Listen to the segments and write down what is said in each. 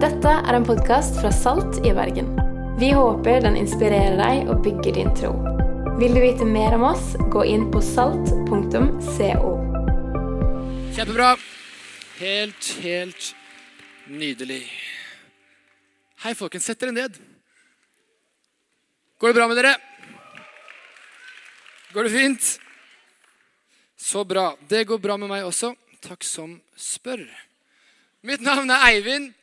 Dette er en podkast fra Salt i Bergen. Vi håper den inspirerer deg og bygger din tro. Vil du vite mer om oss, gå inn på salt.co. Kjempebra. Helt, helt nydelig. Hei, folkens. Sett dere ned. Går det bra med dere? Går det fint? Så bra. Det går bra med meg også. Takk som spør. Mitt navn er Eivind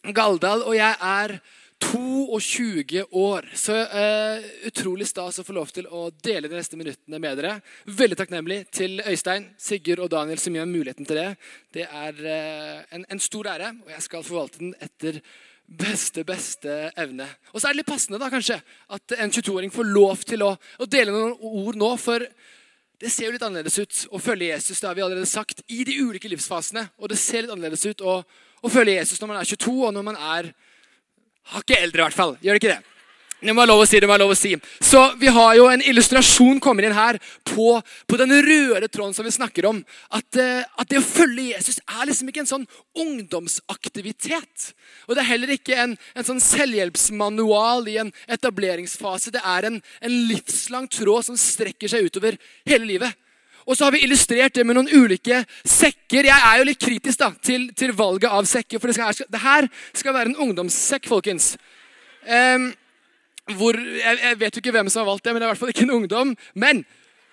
Galdal, og jeg er 22 år. Så uh, utrolig stas å få lov til å dele de neste minuttene med dere. Veldig takknemlig til Øystein, Sigurd og Daniel som gir meg muligheten til det. Det er uh, en, en, stor ære, og jeg skal forvalte den etter beste, beste evne. Og så er det litt passende da, kanskje, at en 22-åring får lov til å, å, dele noen ord nå. For det ser jo litt annerledes ut å følge Jesus det har vi allerede sagt, i de ulike livsfasene. Og det ser litt annerledes ut å, å følge Jesus når man er 22 og når man er Hakket eldre, i hvert fall. Gjør det ikke det? Det må være lov å si. det må være lov å si. Så Vi har jo en illustrasjon kommer inn her på, på den røde tråden som vi snakker om. At, uh, at, det å følge Jesus er liksom ikke en sånn ungdomsaktivitet. Og Det er heller ikke en, en sånn selvhjelpsmanual i en etableringsfase. Det er en, en livslang tråd som strekker seg utover hele livet. Og så har vi illustrert det med noen ulike sekker. Jeg er jo litt kritisk da, til, til valget av sekker. For det, skal, det, her skal være en ungdomssekk, folkens. Um, hvor, jeg, jeg, vet jo ikke hvem som har valgt det, men det er i hvert fall ikke en ungdom. Men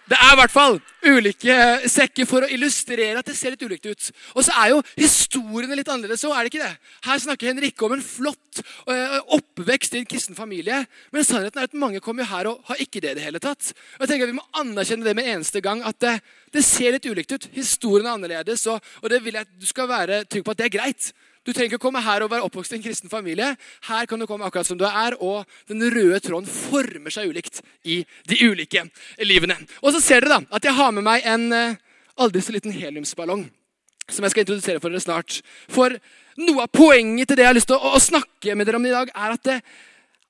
det er i hvert fall ulike sekker for å illustrere at det ser litt ulikt ut. Og så er jo historiene litt annerledes òg, er det ikke det? Her snakker Henrikke om en flott uh, oppvekst i en kristen familie. Men sannheten er at mange kommer her og har ikke det i det hele tatt. Og jeg tenker at Vi må anerkjenne det med eneste gang, at det, det ser litt ulikt ut. Historien er annerledes, og, og det vil jeg at du skal være trygg på at det er greit. Du trenger ikke komme her og være oppvokst i en kristen familie. Her kan du komme akkurat som du er, og den røde tråden former seg ulikt i de ulike livene. Og så ser dere da at jeg har med meg en eh, aldri så liten heliumsballong. Som jeg skal introdusere for dere snart. For noe av poenget til det jeg har lyst til å, å snakke med dere om i dag, er at det,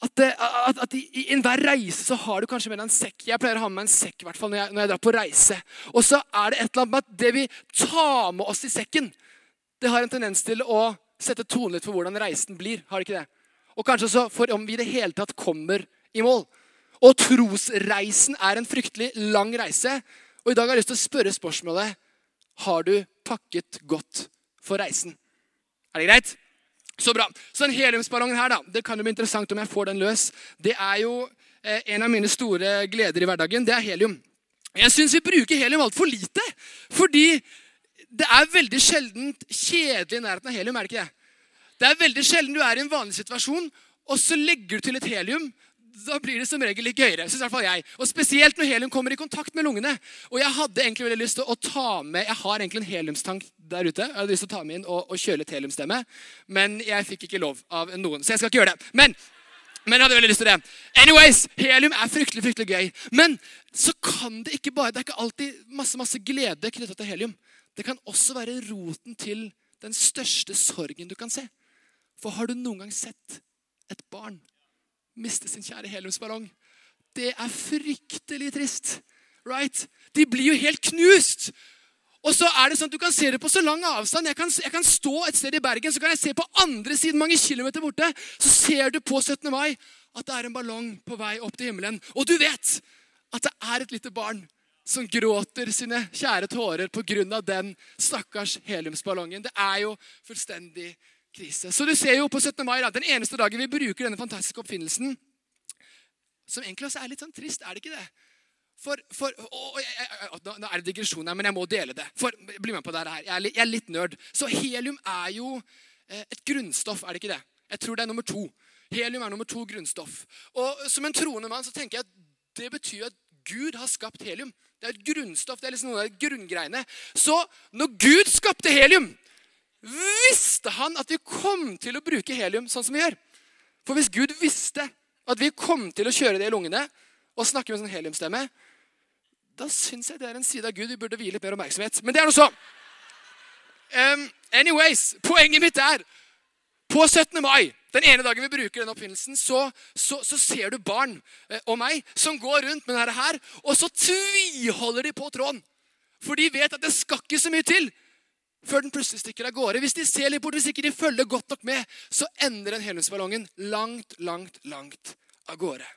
at, at, at, I enhver reise så har du kanskje med deg en sekk. Jeg pleier å ha med meg en sekk i hvert fall når jeg, når jeg drar på reise. Og så er det et eller annet med at det vi tar med oss i sekken, det har en tendens til å sette tonen litt for hvordan reisen blir. har det ikke det? Og kanskje også for om vi i det hele tatt kommer i mål. Og trosreisen er en fryktelig lang reise. Og i dag har jeg lyst til å spørre spørsmålet Har du pakket godt for reisen. Er det greit? Så bra. Så den heliumsballongen her, da, det kan jo bli interessant om jeg får den løs. Det er jo eh, en av mine store gleder i hverdagen. Det er helium. Jeg syns vi bruker helium altfor lite. Fordi det er veldig sjelden kjedelig i nærheten av helium. er Det ikke det? Det er veldig sjelden du er i en vanlig situasjon, og så legger du til et helium. Da blir det som regel litt gøyere. Synes i hvert fall jeg. Og Spesielt når helium kommer i kontakt med lungene. Og Jeg hadde egentlig veldig lyst til å ta med Jeg har egentlig en heliumstank der ute. Jeg hadde lyst til å ta med inn og, og kjøle litt heliumstemme, men jeg fikk ikke lov av noen. Så jeg skal ikke gjøre det. Men men jeg hadde veldig lyst til det. Anyways, Helium er fryktelig fryktelig gøy. Men så kan det ikke bare, det er ikke alltid masse masse glede knytta til helium. Det kan også være roten til den største sorgen du kan se. For har du noen gang sett et barn miste sin kjære heliumsballong? Det er fryktelig trist. Right? De blir jo helt knust. Og så er det sånn at Du kan se det på så lang avstand. Jeg kan, jeg kan, stå et sted i Bergen så kan jeg se på andre siden mange kilometer borte. Så ser du på 17. mai at det er en ballong på vei opp til himmelen. Og du vet at det er et lite barn som gråter sine kjære tårer pga. den stakkars heliumsballongen. Det er jo fullstendig krise. Så du ser jo på 17. mai, da, den eneste dagen vi bruker denne fantastiske oppfinnelsen, som egentlig også er litt sånn trist, er det ikke det? For, for å, jeg, jeg, Nå er det digresjon her, men jeg må dele det. For, bli med på det her. Jeg er, jeg er litt nerd. Så helium er jo eh, et grunnstoff, er det ikke det? Jeg tror det er nummer to. Helium er nummer to grunnstoff. Og Som en troende mann så tenker jeg at det betyr at Gud har skapt helium. Det er et grunnstoff. det er liksom noen av grunngreiene. Så når Gud skapte helium, visste han at vi kom til å bruke helium sånn som vi gjør. For hvis Gud visste at vi kom til å kjøre det i lungene og snakke med sånn heliumstemme, da syns jeg det er en side av Gud vi burde vie litt mer oppmerksomhet. Men det er nå så. Um, anyways, poenget mitt er på 17. mai den ene dagen vi bruker den oppfinnelsen, så, så, så ser du barn eh, og meg som går rundt med dette her, og så tviholder de på tråden. For de vet at det skal ikke så mye til før den plutselig stikker av gårde. Hvis de ser litt bort, hvis ikke de følger godt nok med, så ender den helhetsballongen langt, langt, langt av gårde.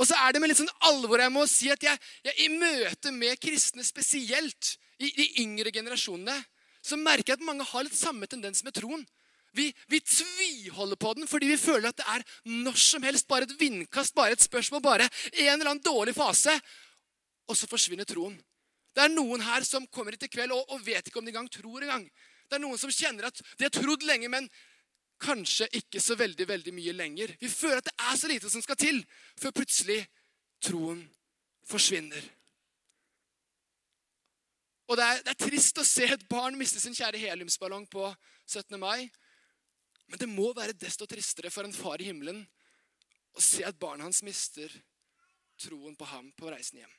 Og så er det med litt sånn alvor jeg må si at jeg, jeg i møte med kristne spesielt, i de yngre generasjonene, så merker jeg at mange har litt samme tendens med troen. Vi, vi, tviholder på den fordi vi føler at det er når som helst bare et vindkast, bare et spørsmål, bare en eller annen dårlig fase. Og så forsvinner troen. Det er noen her som kommer hit i kveld og, og vet ikke om de engang tror engang. Det er noen som kjenner at de har trodd lenge, men kanskje ikke så veldig veldig mye lenger. Vi føler at det er så lite som skal til før plutselig troen forsvinner. Og det er, det er, trist å se et barn miste sin kjære heliumsballong på 17. mai. Men det må være desto tristere for en far i himmelen å se at barnet hans mister troen på ham på reisen hjem.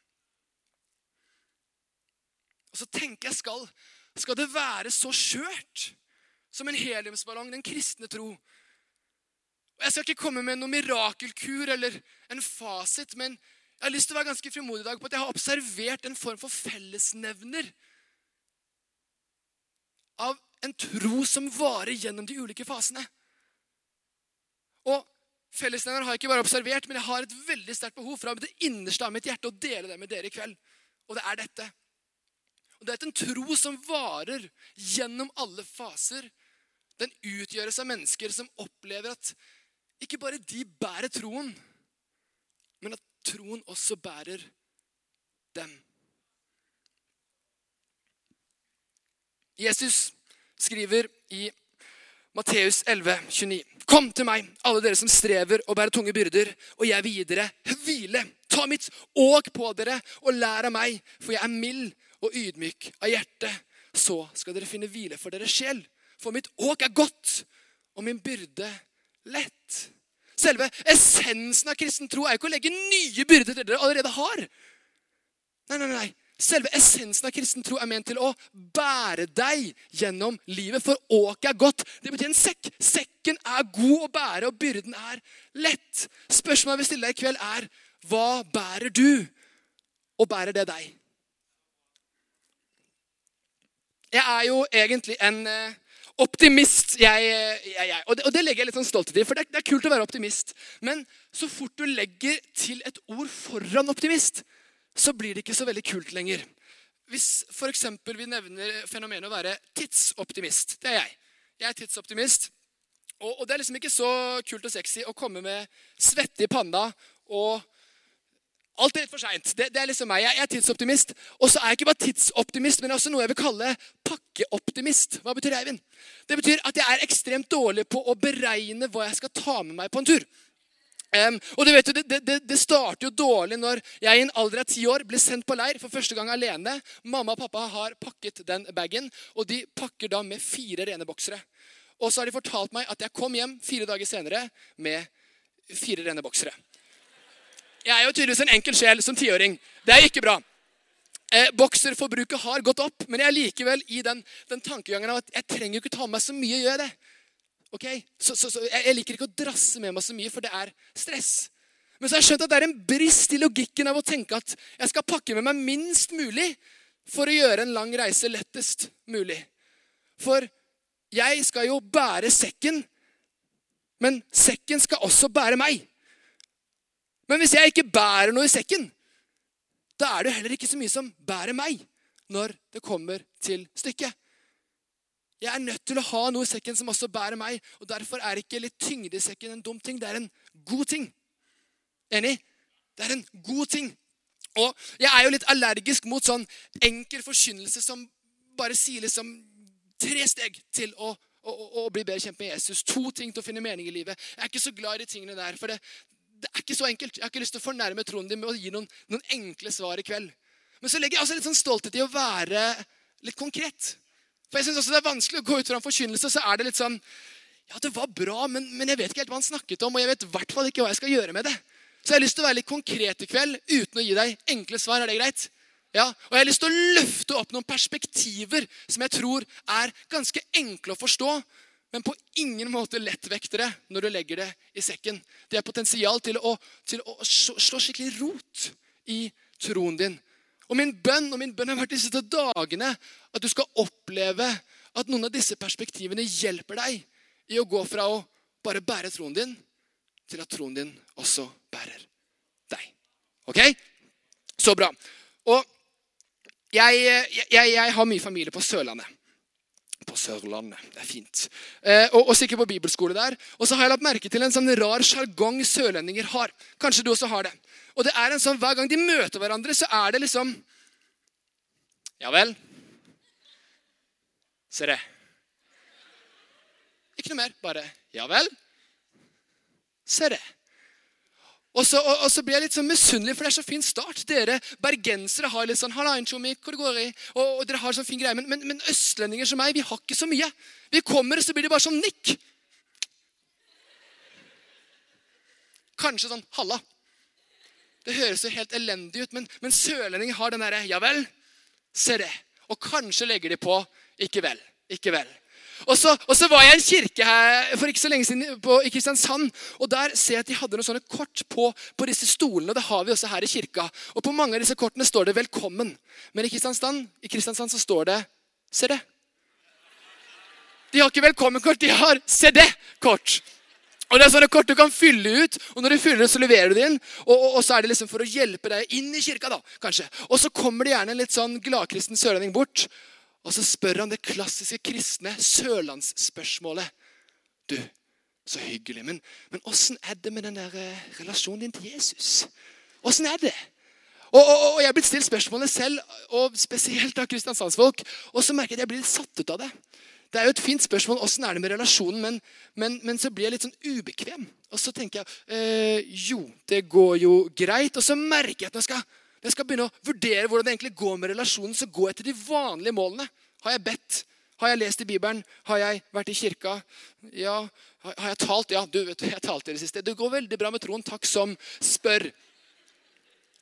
Og så tenker jeg, skal, skal det være så skjørt som en heliumsballong, den kristne tro? Og Jeg skal ikke komme med noen mirakelkur eller en fasit, men jeg har lyst til å være ganske frimodig i dag på at jeg har observert en form for fellesnevner av en tro som varer gjennom de ulike fasene. Og Fellesnevneren har jeg ikke bare observert, men jeg har et veldig sterkt behov fra det innerste av mitt hjerte å dele det med dere i kveld. Og det er dette. Og Det er en tro som varer gjennom alle faser. Den utgjøres av mennesker som opplever at ikke bare de bærer troen, men at troen også bærer dem. Jesus skriver i Matteus 11, 29. Kom til meg, alle dere som strever og bærer tunge byrder, og jeg vil gi dere hvile. Ta mitt åk på dere og lær av meg, for jeg er mild og ydmyk av hjerte. Så skal dere finne hvile for deres sjel. For mitt åk er godt, og min byrde lett. Selve essensen av kristen tro er ikke å legge nye byrder til dere allerede har. Nei, nei, nei. Selve essensen av kristen tro er ment til å bære deg gjennom livet. For åket er godt. Det betyr en sekk. Sekken er god å bære, og byrden er lett. Spørsmålet jeg vil stille deg i kveld, er hva bærer du? Og bærer det deg? Jeg er jo egentlig en eh, Optimist. Jeg, jeg, jeg. Og, det, og, det, legger jeg litt sånn stolthet i, for det, det, er kult å være optimist. Men så fort du legger til et ord foran optimist, så blir det ikke så veldig kult lenger. Hvis f.eks. vi nevner fenomenet å være tidsoptimist. Det er jeg. Jeg er tidsoptimist. Og, og det er liksom ikke så kult og sexy å komme med svette i panna og Alt er litt for seint. Det, det, er liksom meg. Jeg er tidsoptimist. Og så er jeg ikke bare tidsoptimist, men også noe jeg vil kalle pakkeoptimist. Hva betyr det, Eivind? Det betyr at jeg er ekstremt dårlig på å beregne hva jeg skal ta med meg på en tur. Um, og du vet, det, det, det, starter jo dårlig når jeg i en alder av ti år blir sendt på leir for første gang alene. Mamma og pappa har pakket den bagen, og de pakker da med fire rene boksere. Og så har de fortalt meg at jeg kom hjem fire dager senere med fire rene boksere. Jeg er jo tydeligvis en enkel sjel som tiåring. Det er ikke bra. Eh, bokserforbruket har gått opp, men jeg er likevel i den, den tankegangen av at jeg trenger jo ikke ta med meg så mye. gjør det. Ok? Så, så, så, jeg liker ikke å drasse med meg så mye, for det er stress. Men så har jeg skjønt at det er en brist i logikken av å tenke at jeg skal pakke med meg minst mulig for å gjøre en lang reise lettest mulig. For jeg skal jo bære sekken, men sekken skal også bære meg. Men hvis jeg ikke bærer noe i sekken, da er det heller ikke så mye som bærer meg når det kommer til stykket. Jeg er nødt til å ha noe i sekken som også bærer meg. og Derfor er ikke litt tyngde i sekken en dum ting. Det er en god ting. Enig? Det er en god ting. Og jeg er jo litt allergisk mot sånn enkel forkynnelse som bare sier liksom tre steg til å, å, å, bli bedre kjent med Jesus. To ting til å finne mening i livet. Jeg er ikke så glad i de tingene der. For det, det er ikke så enkelt. Jeg har ikke lyst til å fornærme troen din med å gi noen, noen enkle svar i kveld. Men så legger jeg også litt sånn stolthet i å være litt konkret. For jeg synes også Det er vanskelig å gå ut fra en forkynnelse, så er det litt sånn Ja, det var bra, men, men, jeg vet ikke helt hva han snakket om, og jeg vet i hvert fall ikke hva jeg skal gjøre med det. Så jeg har lyst til å være litt konkret i kveld uten å gi deg enkle svar. Er det greit? Ja, Og jeg har lyst til å løfte opp noen perspektiver som jeg tror er ganske enkle å forstå, men på ingen måte lettvektere når du legger det i sekken. Det er potensial til å, til å slå skikkelig rot i troen din. Og min bønn og min bønn har vært disse dagene at du skal oppleve at noen av disse perspektivene hjelper deg i å gå fra å bare bære troen din, til at troen din også bærer deg. Ok? Så bra. Og jeg, jeg, jeg har mye familie på Sørlandet. På Sørlandet. Det er fint. Eh, og, og sikkert på bibelskole der. Og så har jeg lagt merke til en sånn rar sjargong sørlendinger har. Kanskje du også har det. Og det er en sånn, Hver gang de møter hverandre, så er det liksom Ja vel? Se det. Ikke noe mer. Bare ja vel? Se det. Og så, og, og så, blir jeg litt sånn misunnelig, for det er så fin start. Dere bergensere har litt sånn Halla, hvor det går i? Og, og dere har sånn fin greie. Men, men, men, østlendinger som meg, vi har ikke så mye. Vi kommer, og så blir det bare sånn nikk. Kanskje sånn halla. Det høres jo helt elendig ut, men, men sørlendinger har den derre ja vel, se det. Og kanskje legger de på ikke vel. Ikke vel. Og så, og så, var jeg i en kirke her for ikke så lenge siden på, i Kristiansand. og Der ser jeg at de hadde noen sånne kort på, på, disse stolene. og Det har vi også her i kirka. Og På mange av disse kortene står det 'velkommen'. Men i Kristiansand, i Kristiansand så står det 'se det'. De har ikke velkommenkort, de har 'se det'-kort. Og Det er sånne kort du kan fylle ut, og når du fyller det, så leverer du det inn. Og, og, og, så er det liksom for å hjelpe deg inn i kirka, da, kanskje. Og så kommer det gjerne en litt sånn gladkristen sørlending bort og så spør han det klassiske kristne sørlandsspørsmålet. Du, så hyggelig, men, men åssen er det med den der eh, relasjonen din til Jesus? Åssen er det? Og, og, og, Jeg er blitt stilt spørsmålet selv, og spesielt av kristiansandsfolk. Og så merker jeg at jeg blir litt satt ut av det. Det er jo et fint spørsmål åssen er det med relasjonen, men, men, men, så blir jeg litt sånn ubekvem. Og så tenker jeg øh, jo, det går jo greit. Og så merker jeg at når jeg skal jeg skal begynne å vurdere hvordan det egentlig går med relasjonen, så gå etter de vanlige målene. Har jeg bedt? Har jeg lest i Bibelen? Har jeg vært i kirka? Ja. Har jeg talt? Ja, du vet, jeg talte i det siste. Det går veldig bra med troen. Takk som spør.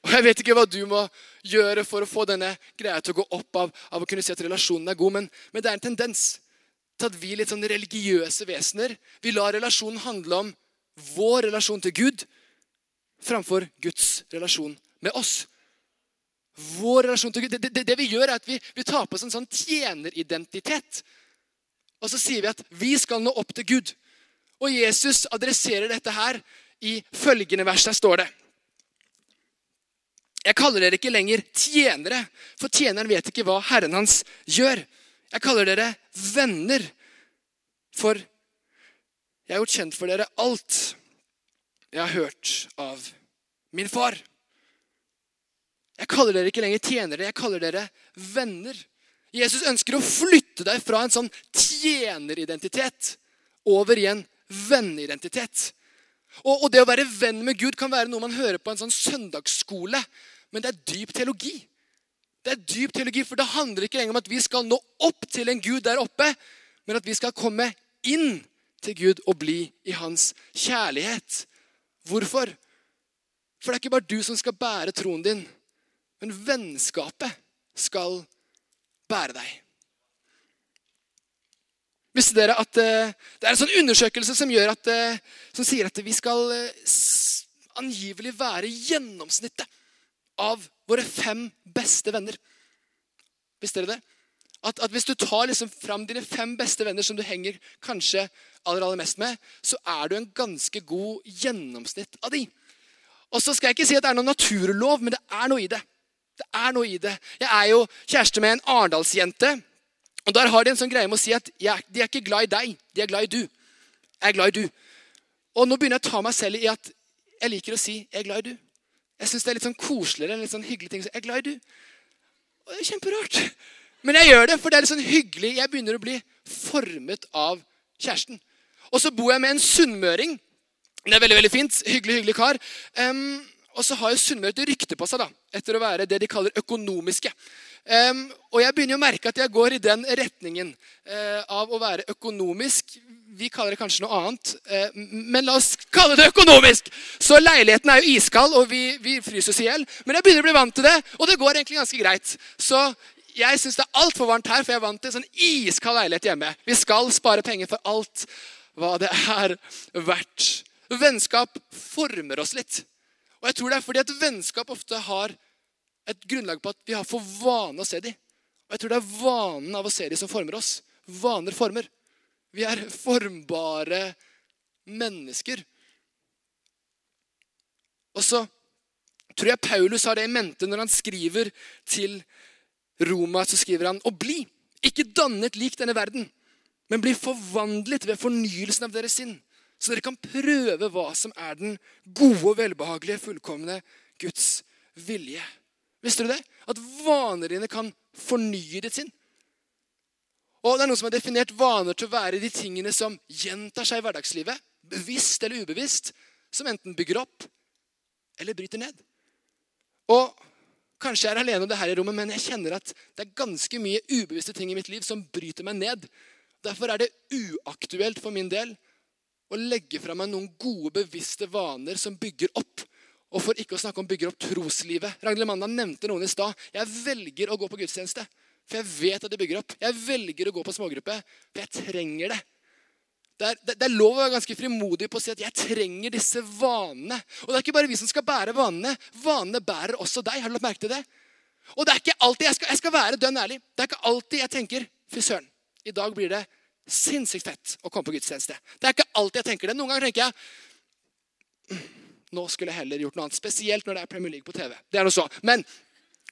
Og Jeg vet ikke hva du må gjøre for å få denne greia til å gå opp av, av å kunne si at relasjonen er god, men, men, det er en tendens til at vi litt sånn religiøse vesener vi lar relasjonen handle om vår relasjon til Gud framfor Guds relasjon med oss. Vår relasjon til Gud. Det, det, det vi gjør, er at vi, vi tar på oss en sånn tjeneridentitet. Og så sier vi at vi skal nå opp til Gud. Og Jesus adresserer dette her i følgende vers. Der står det Jeg kaller dere ikke lenger tjenere, for tjeneren vet ikke hva Herren hans gjør. Jeg kaller dere venner, for jeg har gjort kjent for dere alt jeg har hørt av min far. Jeg kaller dere ikke lenger tjenere, jeg kaller dere venner. Jesus ønsker å flytte deg fra en sånn tjeneridentitet over i en venneidentitet. Og, og, det å være venn med Gud kan være noe man hører på en sånn søndagsskole. Men det er dyp teologi. Det er dyp teologi, For det handler ikke lenger om at vi skal nå opp til en Gud der oppe, men at vi skal komme inn til Gud og bli i hans kjærlighet. Hvorfor? For det er ikke bare du som skal bære troen din. Men vennskapet skal bære deg. Visste dere at uh, det er en sånn undersøkelse som, at, uh, som sier at vi skal uh, angivelig være gjennomsnittet av våre fem beste venner? Visste dere det? At, at Hvis du tar liksom fram dine fem beste venner som du henger kanskje aller, aller mest med, så er du en ganske god gjennomsnitt av de. Og så skal jeg ikke si at det er noen naturlov, men det er noe i det. Det er noe i det. Jeg er jo kjæreste med en arendalsjente. Og der har de en sånn greie med å si at de er ikke glad i deg, de er glad i du. Jeg er glad i du. Og nå begynner jeg å ta meg selv i at jeg liker å si 'jeg er glad i du'. Jeg syns det er litt sånn koseligere en litt sånn hyggelig ting. 'Jeg er glad i du'. Og det er kjemperart. Men jeg gjør det, for det er litt sånn hyggelig. Jeg begynner å bli formet av kjæresten. Og så bor jeg med en sunnmøring. Det er veldig veldig fint. Hyggelig, hyggelig kar. Um, og så har jo Sunnmøre et rykte på seg da, etter å være det de kaller økonomiske. Um, og jeg begynner å merke at jeg går i den retningen uh, av å være økonomisk. Vi kaller det kanskje noe annet, uh, men la oss kalle det økonomisk. Så leiligheten er jo iskald, og vi, vi fryser i hjel. Men jeg begynner å bli vant til det, og det går egentlig ganske greit. Så jeg syns det er altfor varmt her, for jeg er vant til en sånn iskald leilighet hjemme. Vi skal spare penger for alt hva det er verdt. Vennskap former oss litt. Og jeg tror det er fordi at vennskap ofte har et grunnlag på at vi har for vane å se dem. Og jeg tror det er vanen av å se dem som former oss. Vaner former. Vi er formbare mennesker. Og så tror jeg Paulus har det i mente når han skriver til Roma. Så skriver han og bli, ikke dannet lik denne verden, men bli forvandlet ved fornyelsen av deres sinn, så dere kan prøve hva som er den gode velbehagelige, fullkomne Guds vilje. Visste du det? At vaner dine kan fornye ditt sinn. Og det er Noen som har definert vaner til å være de tingene som gjentar seg i hverdagslivet, bevisst eller ubevisst, som enten bygger opp eller bryter ned. Og Kanskje jeg er alene om det her i rommet, men jeg kjenner at det er ganske mye ubevisste ting i mitt liv som bryter meg ned. Derfor er det uaktuelt for min del å legge fra meg noen gode, bevisste vaner som bygger opp. Og for ikke å snakke om bygger opp troslivet. Ragnhild Manna nevnte noen i stad. Jeg velger å gå på gudstjeneste, for jeg vet at det bygger opp. Jeg velger å gå på smågruppe, for jeg trenger det. Det er, det, det er, lov å være ganske frimodig på å si at jeg trenger disse vanene. Og det er ikke bare vi som skal bære vanene. Vanene bærer også deg. Har du lagt merke til det? Og det er ikke alltid, jeg skal, jeg skal være dønn ærlig. Det er ikke alltid jeg tenker fy søren, i dag blir det sinnssykt fett å komme på gudstjeneste. Det er ikke alltid jeg tenker det. Noen ganger tenker jeg «Mm, nå skulle jeg heller gjort noe annet. Spesielt når det er Premier League på TV. Det er noe så. Men,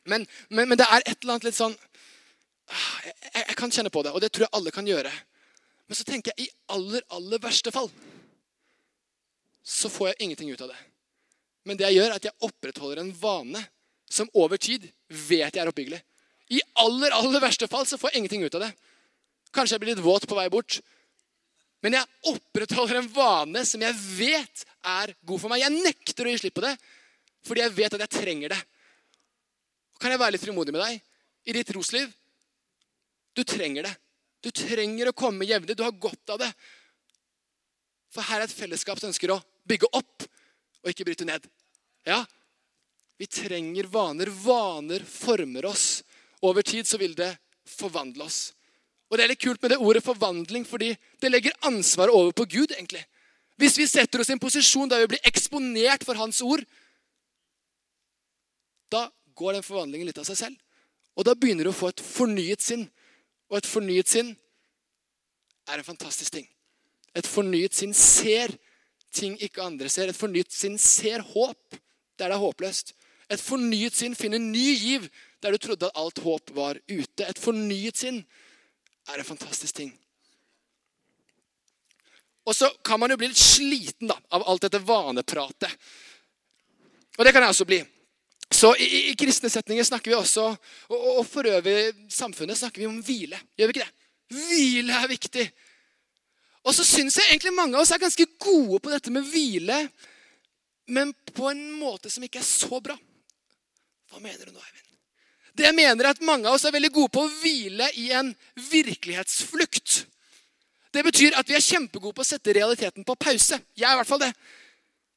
men, men, men det er et eller annet litt sånn ah, jeg, jeg, kan kjenne på det, og det tror jeg alle kan gjøre. Men så tenker jeg i aller, aller verste fall så får jeg ingenting ut av det. Men det jeg gjør, er at jeg opprettholder en vane som over tid vet jeg er oppbyggelig. I aller, aller verste fall så får jeg ingenting ut av det. Kanskje jeg blir litt våt på vei bort. Men jeg opprettholder en vane som jeg vet er god for meg. Jeg nekter å gi slipp på det fordi jeg vet at jeg trenger det. Kan jeg være litt frimodig med deg? I ditt trosliv du trenger det. Du trenger å komme jevnlig. Du har godt av det. For her er et fellesskap som ønsker å bygge opp og ikke bryte ned. Ja, vi trenger vaner. Vaner former oss. Over tid så vil det forvandle oss. Og Det er litt kult med det ordet forvandling, fordi det legger ansvaret over på Gud. egentlig. Hvis vi setter oss i en posisjon der vi blir eksponert for Hans ord, da går den forvandlingen litt av seg selv. Og da begynner du å få et fornyet sinn. Og et fornyet sinn er en fantastisk ting. Et fornyet sinn ser ting ikke andre ser. Et fornyet sinn ser håp der det er håpløst. Et fornyet sinn finner ny giv der du trodde at alt håp var ute. Et fornyet sinn er en fantastisk ting. Og så kan man jo bli litt sliten da, av alt dette vanepratet. Og det kan jeg også bli. Så i, i, kristne setninger snakker vi også, og, og for øvrig i samfunnet snakker vi om hvile. Gjør vi ikke det? Hvile er viktig. Og så syns jeg egentlig mange av oss er ganske gode på dette med hvile, men på en måte som ikke er så bra. Hva mener du nå, Eivind? Det jeg mener er at Mange av oss er veldig gode på å hvile i en virkelighetsflukt. Det betyr at vi er kjempegode på å sette realiteten på pause. Jeg er i hvert fall det.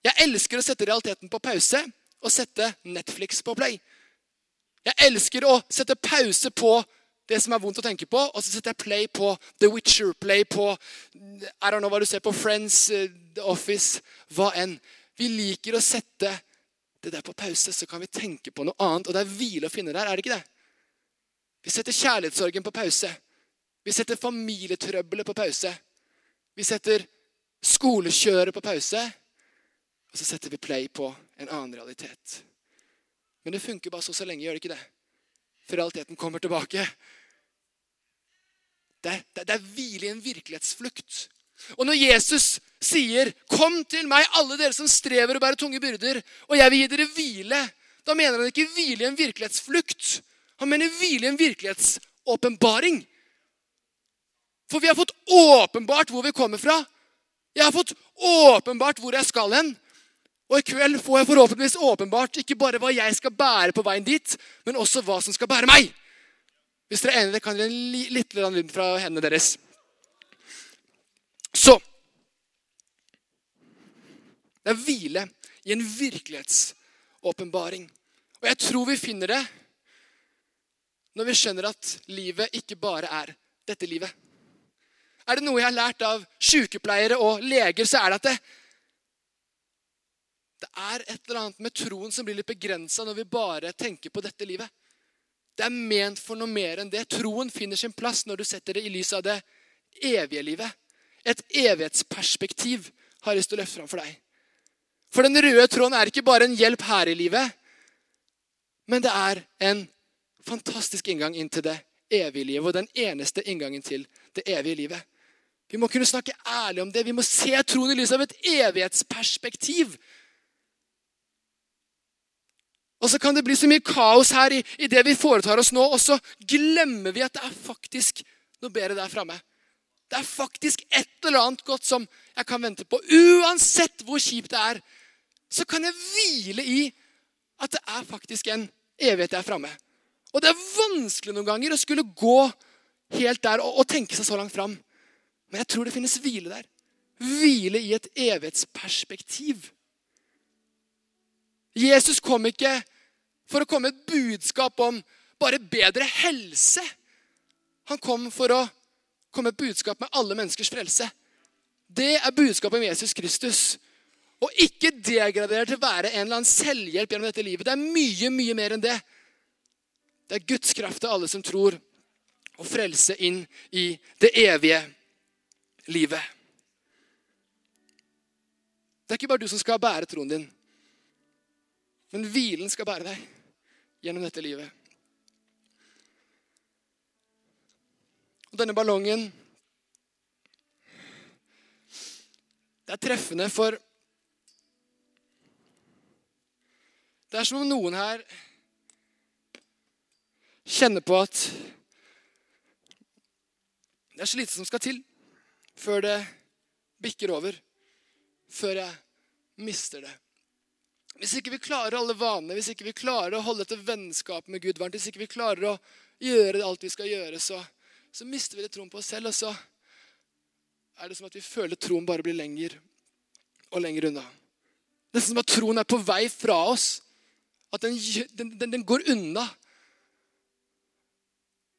Jeg elsker å sette realiteten på pause og sette Netflix på play. Jeg elsker å sette pause på det som er vondt å tenke på, og så setter jeg play på The Witcher, play på I don't know hva du ser på, Friends, uh, The Office, hva enn. Vi liker å sette det der på pause, så kan vi tenke på noe annet. Og det er hvile å finne der, er det ikke det? Vi setter kjærlighetssorgen på pause. Vi setter familietrøbbelet på pause. Vi setter skolekjøret på pause. Og så setter vi play på en annen realitet. Men det funker bare så, så lenge, gjør det ikke det? For realiteten kommer tilbake. Det, det, det er hvile i en virkelighetsflukt. Og når Jesus sier 'Kom til meg, alle dere som strever og bærer tunge byrder, og jeg vil gi dere hvile', da mener han ikke hvile i en virkelighetsflukt. Han mener hvile i en virkelighetsåpenbaring. For vi har fått åpenbart hvor vi kommer fra. Jeg har fått åpenbart hvor jeg skal hen. Og i kveld får jeg forhåpentligvis åpenbart ikke bare hva jeg skal bære på veien dit, men også hva som skal bære meg. Hvis dere er enige, kan dere gi liten lyd fra hendene deres. Så Det er hvile i en virkelighetsåpenbaring. Og jeg tror vi finner det når vi skjønner at livet ikke bare er dette livet. Er det noe jeg har lært av sykepleiere og leger, så er det at det, Det er et eller annet med troen som blir litt begrensa når vi bare tenker på dette livet. Det er ment for noe mer enn det. Troen finner sin plass når du setter det i lys av det evige livet. Et evighetsperspektiv har jeg lyst til å løfte fram for deg. For den røde tråden er ikke bare en hjelp her i livet, men det er en fantastisk inngang inn til det evige livet. Og den eneste inngangen til det evige livet. Vi må kunne snakke ærlig om det. Vi må se troen i lys av et evighetsperspektiv. Og så kan det bli så mye kaos her i, i, det vi foretar oss nå, og så glemmer vi at det er faktisk noe bedre der framme. Det er faktisk et eller annet godt som jeg kan vente på. Uansett hvor kjipt det er, så kan jeg hvile i at det er faktisk en evighet jeg er framme. Og det er vanskelig noen ganger å skulle gå helt der og, og tenke seg så langt fram. Men jeg tror det finnes hvile der. Hvile i et evighetsperspektiv. Jesus kom ikke for å komme med et budskap om bare bedre helse. Han kom for å komme et budskap med alle menneskers frelse. Det er budskapet om Jesus Kristus. Og ikke degradere til å være en eller annen selvhjelp gjennom dette livet. Det er mye, mye mer enn det. Det er Guds kraft til alle som tror, å frelse inn i det evige livet. Det er ikke bare du som skal bære troen din. Men hvilen skal bære deg gjennom dette livet. Og denne ballongen Det er treffende, for Det er som om noen her kjenner på at det er så lite som skal til før det bikker over. Før jeg mister det. Hvis ikke vi klarer alle vanene, hvis ikke vi klarer å holde dette vennskapet med Gud varmt, hvis ikke vi klarer å gjøre alt vi skal gjøre, så, så mister vi litt troen på oss selv. Og så er det som at vi føler troen bare blir lenger og lenger unna. Nesten som at troen er på vei fra oss. At den, den, den, den går unna.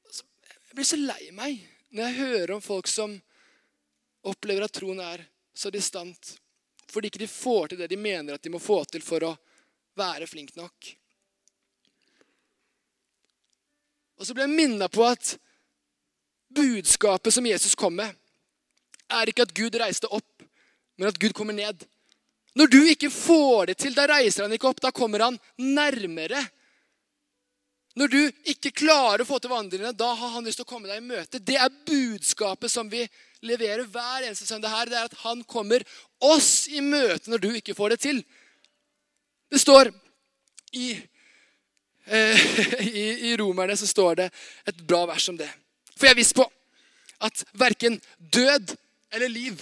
Jeg blir så lei meg når jeg hører om folk som opplever at troen er så distant fordi ikke de får til det de mener at de må få til for å være flink nok. Og så ble jeg minna på at budskapet som Jesus kom med, er ikke at Gud reiste opp, men at Gud kommer ned. Når du ikke får det til, da reiser han ikke opp. Da kommer han nærmere. Når du ikke klarer å få til vandringene, da har han lyst til å komme deg i møte. Det er budskapet som vi leverer hver eneste søndag her. Det er at han kommer oss i møte når du ikke får det til. Det står i, eh, i, i Romerne så står det et bra vers om det. For jeg er viss på at verken død eller liv,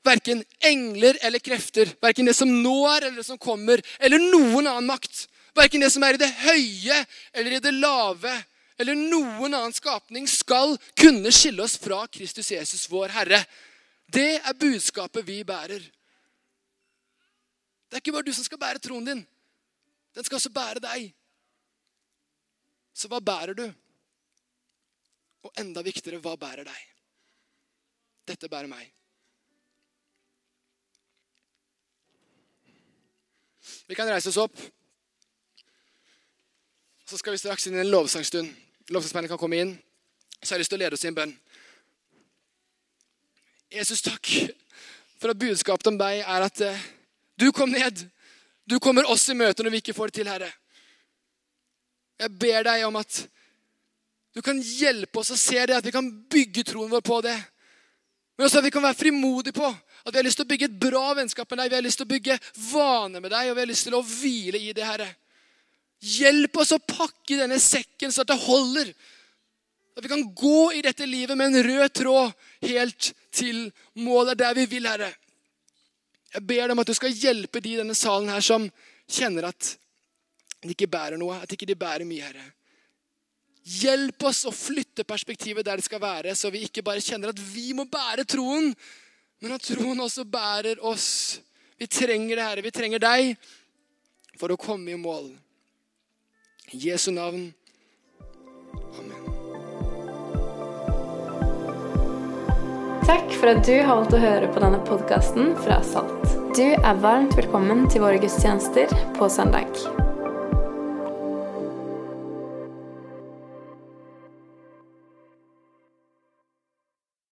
verken engler eller krefter, verken det som nå er eller det som kommer, eller noen annen makt, Verken det som er i det høye eller i det lave eller noen annen skapning skal kunne skille oss fra Kristus Jesus, vår Herre. Det er budskapet vi bærer. Det er ikke bare du som skal bære troen din. Den skal også bære deg. Så hva bærer du? Og enda viktigere, hva bærer deg? Dette bærer meg. Vi kan reise oss opp. Så skal vi straks inn i en lovsangstund. Lovsangsbandet kan komme inn. Så har jeg lyst til å lede oss i en bønn. Jesus, takk for at budskapet om deg er at uh, du kom ned. Du kommer oss i møte når vi ikke får det til, Herre. Jeg ber deg om at du kan hjelpe oss å se det, at vi kan bygge troen vår på det. Men også at vi kan være frimodige på at vi har lyst til å bygge et bra vennskap med deg. Vi har lyst til å bygge vaner med deg, og vi har lyst til å hvile i det, Herre. Hjelp oss å pakke denne sekken så at det holder. At vi kan gå i dette livet med en rød tråd helt til målet der vi vil, Herre. Jeg ber deg om at du skal hjelpe de i denne salen her som kjenner at de ikke bærer noe, at ikke de bærer mye, Herre. Hjelp oss å flytte perspektivet der det skal være, så vi ikke bare kjenner at vi må bære troen, men at troen også bærer oss. Vi trenger det, Herre. Vi trenger deg for å komme i mål. I Jesu navn. Amen. Takk for at du har valgt å høre på denne podkasten fra Salt. Du er varmt velkommen til våre gudstjenester på søndag.